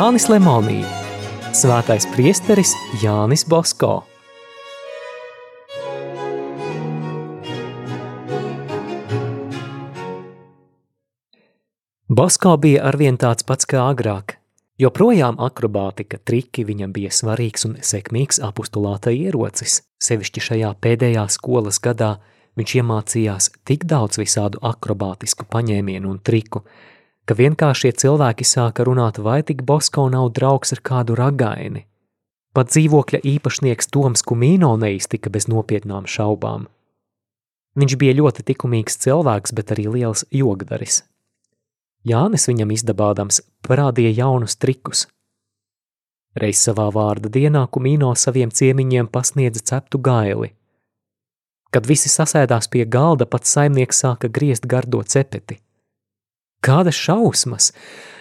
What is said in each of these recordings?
Jānis Lemonī, Svētais priesteris Jānis Bosko. Bosko bija arvien tāds pats kā agrāk. Joprojām akrobātika triki viņam bija svarīgs un sekmīgs apustulāta ierocis. Sevišķi šajā pēdējā skolas gadā viņš iemācījās tik daudz visādu akrobātisku paņēmienu un triku, ka vienkāršie cilvēki sāka runāt, vai tik Bosko nav draugs ar kādu ragaini. Pat dzīvokļa īpašnieks Toms Kumīno neiztika bez nopietnām šaubām. Viņš bija ļoti likumīgs cilvēks, bet arī liels jogdaris. Jānis viņam izdabādams parādīja jaunus trikus. Reiz savā vārda dienā Kumīno saviem ciemiņiem pasniedza ceptu gaili. Kad visi sasēdās pie galda, pats saimnieks sāka griezt gardo cepeti. Kādas šausmas!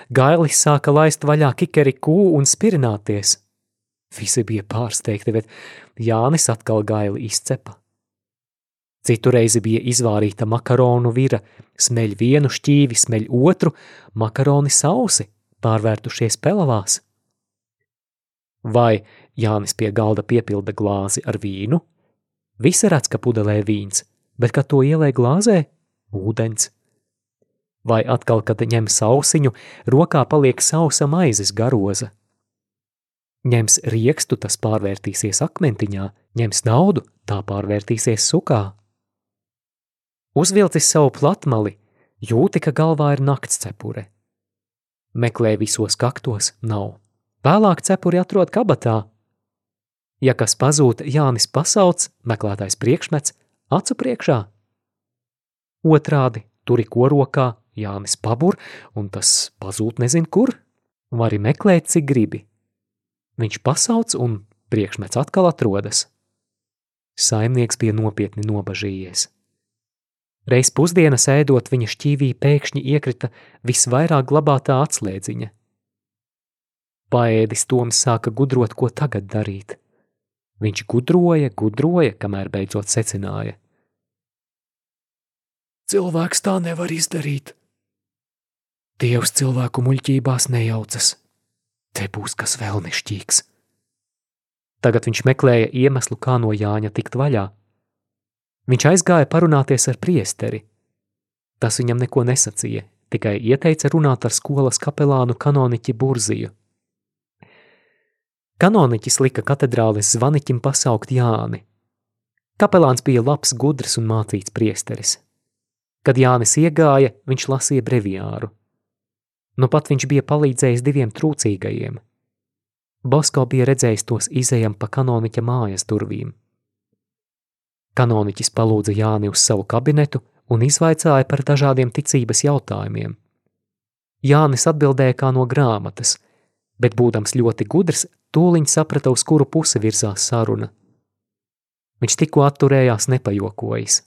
Gailis sāka laist vaļā kikeri kū un spirināties. Visi bija pārsteigti, bet Jānis atkal gaili izcepa. Citu reizi bija izvārīta makaronu vira, smeļ vienu šķīvi, smeļ otru, makaroni sausi, pārvērtušies pelavās. Vai Jānis pie galda piepilda glāzi ar vīnu? Visi redz, ka pudelē vīns, bet, kad to ielē glāzē, ūdens. Vai atkal, kad ņem sausiņu, rokā paliek sausa maizes garoza. Ņems riekstu, tas pārvērtīsies akmentiņā, ņems naudu, tā pārvērtīsies sukā. Uzvilcis savu platmali, jūti, ka galvā ir nakts cepure. Meklē visos kaktos, nav. Vēlāk cepuri atrod kabatā. Ja kas pazūd, Jānis pasauc, meklētais priekšmets, acu priekšā. Otrādi, turi korokā, Jānis pabur, un tas pazūd nezin kur. Vari meklēt, cik gribi. Viņš pasauc, un priekšmets atkal atrodas. Saimnieks bija nopietni nobažījies. Reiz pusdienas ēdot viņa šķīvī pēkšņi iekrita visvairāk glabātā atslēdziņa. Paēdis Toms sāka gudrot, ko tagad darīt. Viņš gudroja, gudroja, kamēr beidzot secināja. Cilvēks tā nevar izdarīt. Dievs cilvēku muļķībās nejaucas. Te būs kas vēl nešķīgs. Tagad viņš meklēja iemeslu, kā no Jāņa tikt vaļā. Viņš aizgāja parunāties ar priesteri. Tas viņam neko nesacīja, tikai ieteica runāt ar skolas kapelānu kanoniķi Burziju. Kanoniķis lika katedrāles zvaniķim pasaukt Jāni. Kapelāns bija labs, gudrs un mācīts priesteris. Kad Jānis iegāja, viņš lasīja breviāru. Nu pat viņš bija palīdzējis diviem trūcīgajiem. Bosko bija redzējis tos izējam pa kanoniķa mājas durvīm. Kanoniķis palūdza Jāni uz savu kabinetu un izvaicāja par dažādiem ticības jautājumiem. Jānis atbildēja kā no grāmatas, bet būdams ļoti gudrs, tūliņ saprata, uz kuru pusi virzās saruna. Viņš tikko atturējās nepajokojis.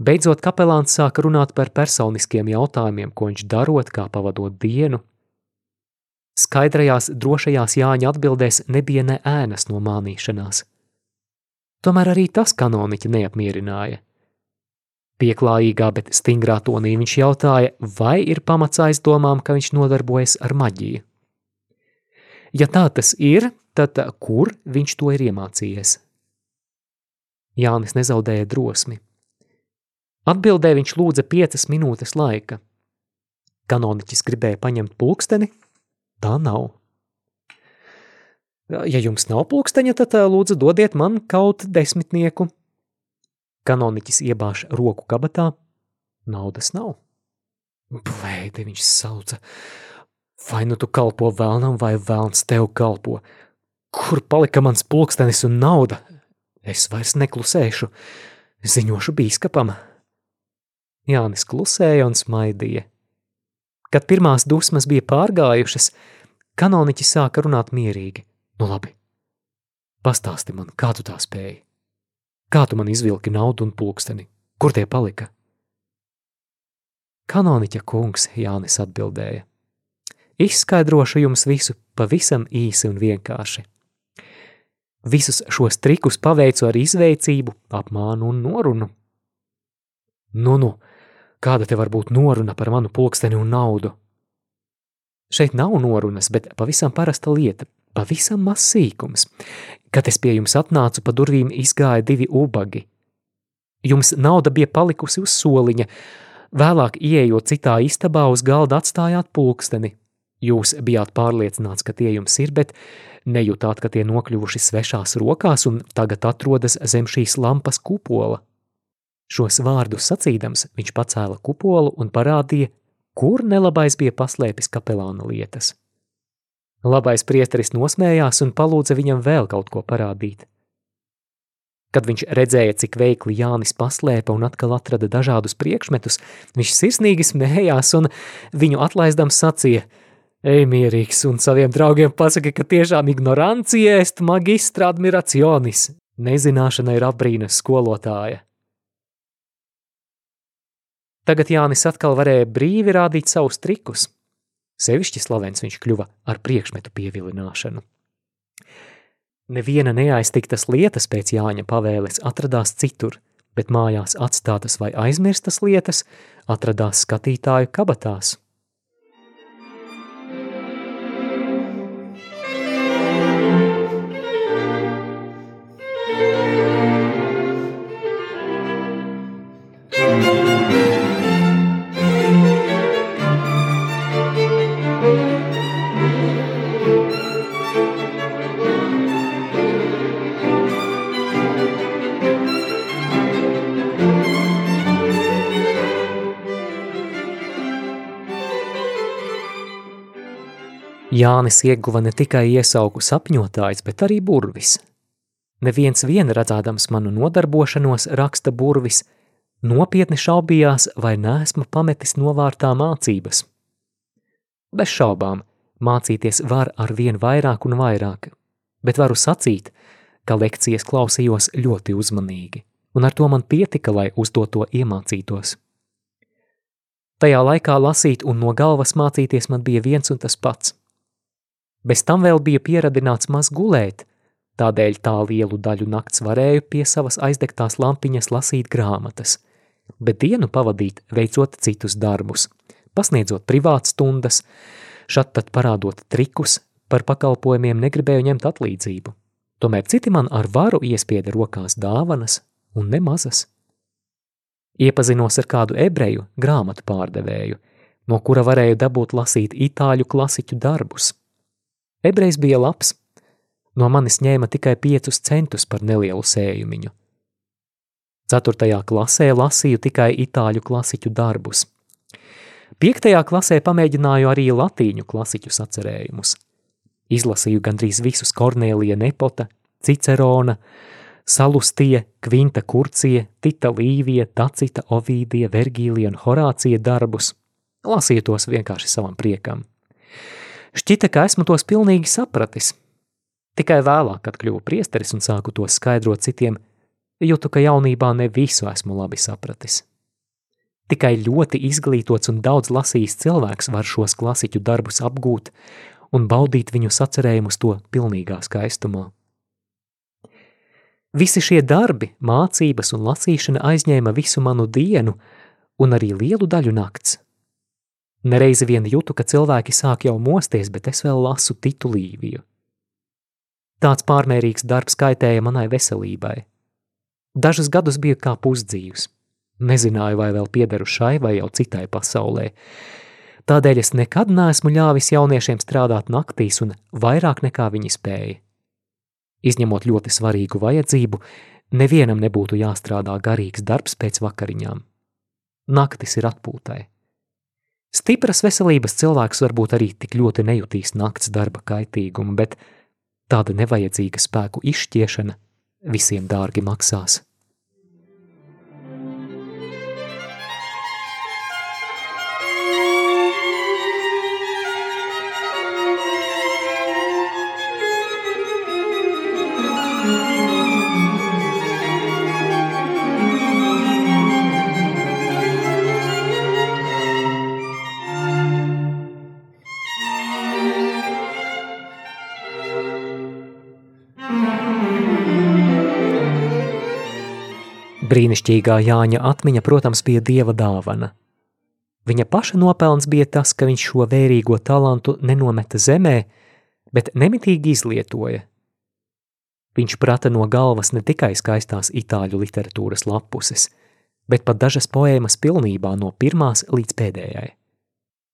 Beidzot, kapelāns sāka runāt par personiskiem jautājumiem, ko viņš darot, kā pavadot dienu. Skaidrajās, drošajās Jāņa atbildēs nebija ne ēnas no mānīšanās. Tomēr arī tas kanoniķi neapmierināja. Pieklājīgā, bet stingrā tonī viņš jautāja, vai ir pamats aizdomām, ka viņš nodarbojas ar maģiju. Ja tā tas ir, tad kur viņš to ir iemācījies? Jānis nezaudēja drosmi. Atbildē viņš lūdza piecas minūtes laika. Kanoniķis gribēja paņemt pulksteni, tā nav. Ja jums nav pulksteņa, tad lūdzu dodiet man kaut desmitnieku. Kanoniķis iebāž roku kabatā, naudas nav. Blēdi, viņš sauca. Vai nu tu kalpo vēlnam, vai vēlns tev kalpo? Kur palika mans pulkstenis un nauda? Es vairs neklusēšu, ziņošu bīskapam. Jānis klusēja un smaidīja. Kad pirmās dusmas bija pārgājušas, kanoniķis sāka runāt mierīgi. Nu labi, pastāsti man, kā tu tā spēji? Kā tu man izvilki naudu un pulksteni? Kur tie palika? Kanoniķa kungs Jānis atbildēja. Izskaidrošu jums visu pavisam īsi un vienkārši. Visus šos trikus paveicu ar izveicību, apmānu un norunu. Nu, nu, kāda te var būt noruna par manu pulksteni un naudu? Šeit nav norunas, bet pavisam parasta lieta, pavisam mazs sīkums. Kad es pie jums atnācu, pa durvīm izgāja divi ubagi. Jums nauda bija palikusi uz soliņa, vēlāk ieejot citā istabā uz galda atstājāt pulksteni. Jūs bijāt pārliecināts, ka tie jums ir, bet nejūtāt, ka tie nokļuvuši svešās rokās un tagad atrodas zem šīs lampas kupola. Šos vārdus sacīdams, viņš pacēla kupolu un parādīja, kur nelabais bija paslēpis kapelāna lietas. Labais priesteris nosmējās un palūdza viņam vēl kaut ko parādīt. Kad viņš redzēja, cik veikli Jānis paslēpa un atkal atrada dažādus priekšmetus, viņš sirsnīgi smējās un viņu atlaidams sacīja: Ej, mierīgs, un saviem draugiem pasaki, ka tiešām ignorancija est magistra admirationis. Nezināšana ir apbrīnas skolotāja. Tagad Jānis atkal varēja brīvi rādīt savus trikus. Sevišķi slavens viņš kļuva ar priekšmetu pievilināšanu. Neviena neaiztiktas lietas pēc Jāņa pavēles atradās citur, bet mājās atstātas vai aizmirstas lietas atradās skatītāju kabatās. Jānis ieguva ne tikai iesauku sapņotājs, bet arī burvis. Neviens vien redzādams manu nodarbošanos, raksta burvis, nopietni šaubījās, vai neesmu pametis novārtā mācības. Bez šaubām, mācīties var ar vien vairāk un vairāk, bet varu sacīt, ka lekcijas klausījos ļoti uzmanīgi, un ar to man pietika, lai uz to iemācītos. Tajā laikā lasīt un no galvas mācīties man bija viens un tas pats. Bez tam vēl bija pieradināts maz gulēt, tādēļ tā lielu daļu nakts varēju pie savas aizdegtās lampiņas lasīt grāmatas, bet dienu pavadīt veicot citus darbus, pasniedzot privātas stundas, šat tad parādot trikus, par pakalpojumiem negribēju ņemt atlīdzību. Tomēr citi man ar varu iespieda rokās dāvanas un nemazas. Iepazinos ar kādu ebreju grāmatu pārdevēju, no kura varēju dabūt lasīt itāļu klasiķu darbus – Ebrejs bija labs, no manis ņēma tikai piecus centus par nelielu sējumiņu. Ceturtajā klasē lasīju tikai itāļu klasiķu darbus. Piektajā klasē pamēģināju arī latīņu klasiķu sacerējumus. Izlasīju gandrīz visus Kornēlija Nepota, Cicerona, Salustie, Kvinta Kurcija, Tita Līvija, Tacita, Ovīdija, Vergīlija un Horācija darbus. Lasīju tos vienkārši savam priekam. Šķita, ka esmu tos pilnīgi sapratis. Tikai vēlāk, kad kļuvu priesteris un sāku to skaidrot citiem, jūtu, ka jaunībā ne visu esmu labi sapratis. Tikai ļoti izglītots un daudz lasījis cilvēks var šos klasiķu darbus apgūt un baudīt viņu sacerējumus to pilnīgā skaistumā. Visi šie darbi, mācības un lasīšana aizņēma visu manu dienu un arī lielu daļu nakts. Nereizi vien jūtu, ka cilvēki sāk jau mosties, bet es vēl lasu Titu Līviju. Tāds pārmērīgs darbs kaitēja manai veselībai. Dažus gadus biju kā pusdzīvs. Nezināju, vai vēl piederu šai vai jau citai pasaulē. Tādēļ es nekad neesmu ļāvis jauniešiem strādāt naktīs un vairāk nekā viņi spēja. Izņemot ļoti svarīgu vajadzību, nevienam nebūtu jāstrādā garīgs darbs pēc vakariņām. Naktis ir atpūtai. Stipras veselības cilvēks varbūt arī tik ļoti nejutīs nakts darba kaitīgumu, bet tāda nevajadzīga spēku izšķiešana visiem dārgi maksās. Brīnišķīgā Jāņa atmiņa, protams, bija dieva dāvana. Viņa paša nopelns bija tas, ka viņš šo vērīgo talantu nenometa zemē, bet nemitīgi izlietoja. Viņš prata no galvas ne tikai skaistās itāļu literatūras lapuses, bet pat dažas poēmas pilnībā no pirmās līdz pēdējai.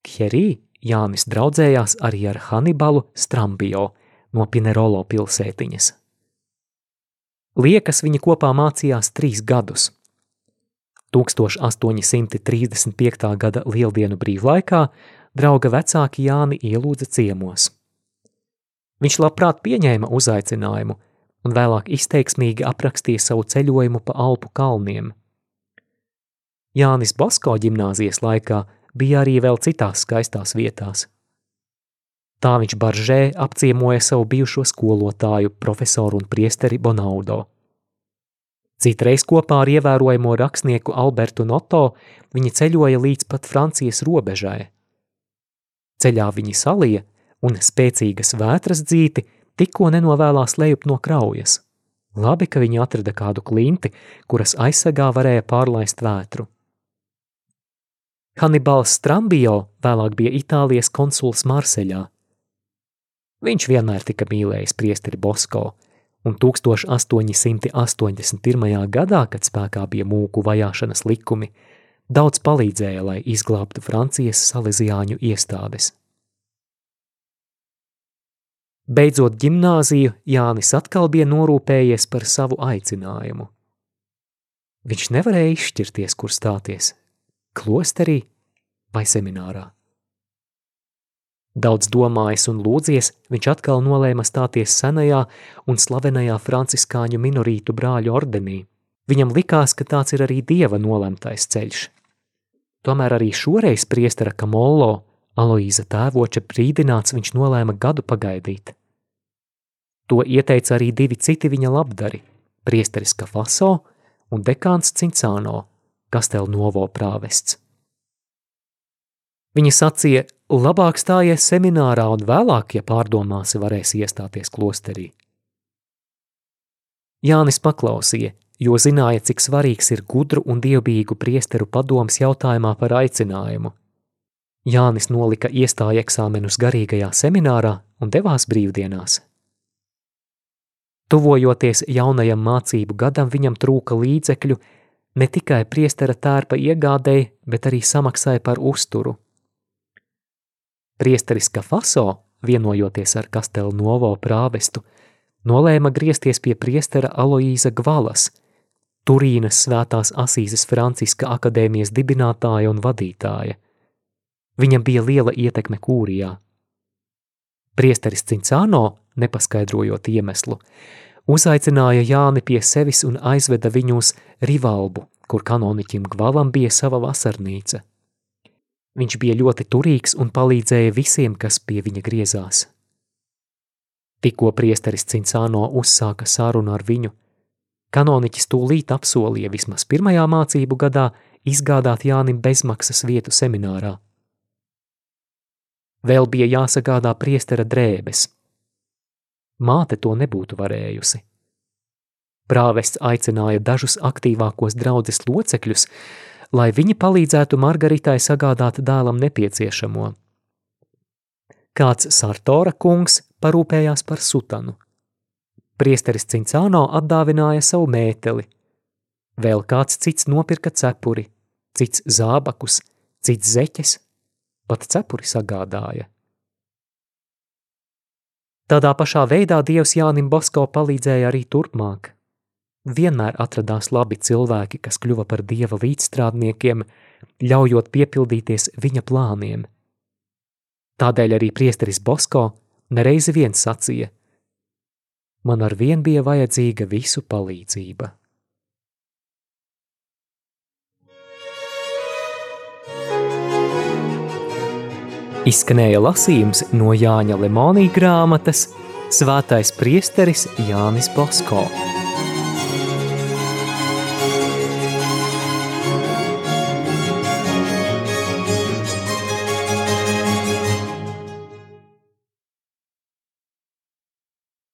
Kjerī Jānis draudzējās arī ar Hannibalu Strambio no Pinerolo pilsētiņas. Liekas viņi kopā mācījās trīs gadus. 1835. gada lieldienu brīvlaikā drauga vecāki Jāni ielūdza ciemos. Viņš labprāt pieņēma uzaicinājumu un vēlāk izteiksmīgi aprakstīja savu ceļojumu pa Alpu kalniem. Jānis Basko ģimnāzijas laikā bija arī vēl citās skaistās vietās. Tā viņš baržē apciemoja savu bijušo skolotāju, profesoru un priesteri Bonaudo. Citreiz kopā ar ievērojamo rakstnieku Albertu Noto viņi ceļoja līdz pat Francijas robežai. Ceļā viņi salija, un spēcīgas vētras dzīti tikko nenovēlās lejup no kraujas. Labi, ka viņi atrada kādu klinti, kuras aizsargā varēja pārlaist vētru. Hannibals Strambio vēlāk bija Itālijas konsuls Marseļā. Viņš vienmēr tika mīlējis priesteri Bosko, un 1881. gadā, kad spēkā bija mūku vajāšanas likumi, daudz palīdzēja, lai izglābtu Francijas salīdzjāņu iestādes. Beidzot ģimnāziju, Jānis atkal bija norūpējies par savu aicinājumu. Viņš nevarēja izšķirties, kur stāties – klosterī vai seminārā. Daudz domājis un lūdzies, viņš atkal nolēma stāties senajā un slavenajā franciskāņu minorītu brāļu ordenī. Viņam likās, ka tāds ir arī dieva nolemtais ceļš. Tomēr arī šoreiz priestera Kamollo Aloīza tēvoča brīdināts viņš nolēma gadu pagaidīt. To ieteica arī divi citi viņa labdari – priesteris Kafaso un dekāns Cincāno, Kastel Novo prāvests. Viņa sacīja, labāk stājies seminārā un vēlāk, ja pārdomāsi, varēsi iestāties klosterī. Jānis paklausīja, jo zināja, cik svarīgs ir gudru un dievbijīgu priesteru padoms jautājumā par aicinājumu – Jānis nolika iestāja eksāmenus garīgajā seminārā un devās brīvdienās. Tuvojoties jaunajam mācību gadam, viņam trūka līdzekļu ne tikai priestera tērpa iegādēji, bet arī samaksāja par uzturu. Priesteris Kafaso, vienojoties ar Kastelu Novo prāvestu, nolēma griezties pie priestera Aloīza Gvalas, Turīnas svētās Asīzes Franciska akadēmijas dibinātāja un vadītāja – Viņam bija liela ietekme kūrijā. Priesteris Cincāno, nepaskaidrojot iemeslu, uzaicināja Jāni pie sevis un aizveda viņu uz Rivalbu, kur kanoniķim Gvalam bija sava vasarnīca. Viņš bija ļoti turīgs un palīdzēja visiem, kas pie viņa griezās. Tikko priesteris Cincāno uzsāka sarunu ar viņu, kanoniķis tūlīt apsolīja vismaz pirmajā mācību gadā izgādāt Jānim bezmaksas vietu seminārā. Vēl bija jāsagādā priestera drēbes. Māte to nebūtu varējusi. Prāvests aicināja dažus aktīvākos draudzes locekļus, lai viņi palīdzētu Margaritai sagādāt dēlam nepieciešamo. Kāds Sartora kungs parūpējās par sutanu. Priesteris Cincāno atdāvināja savu mēteli. Vēl kāds cits nopirka cepuri, cits zābakus, cits zeķes pat cepuri sagādāja. Tādā pašā veidā Dievs Jānim Bosko palīdzēja arī turpmāk. Vienmēr atradās labi cilvēki, kas kļuva par Dieva līdzstrādniekiem, ļaujot piepildīties viņa plāniem. Tādēļ arī priesteris Bosko nereizi viens sacīja: Man ar vien bija vajadzīga visu palīdzība. Izskanēja lasījums no Jāņa Lemonija grāmatas Svētais priesteris Jānis Bosko.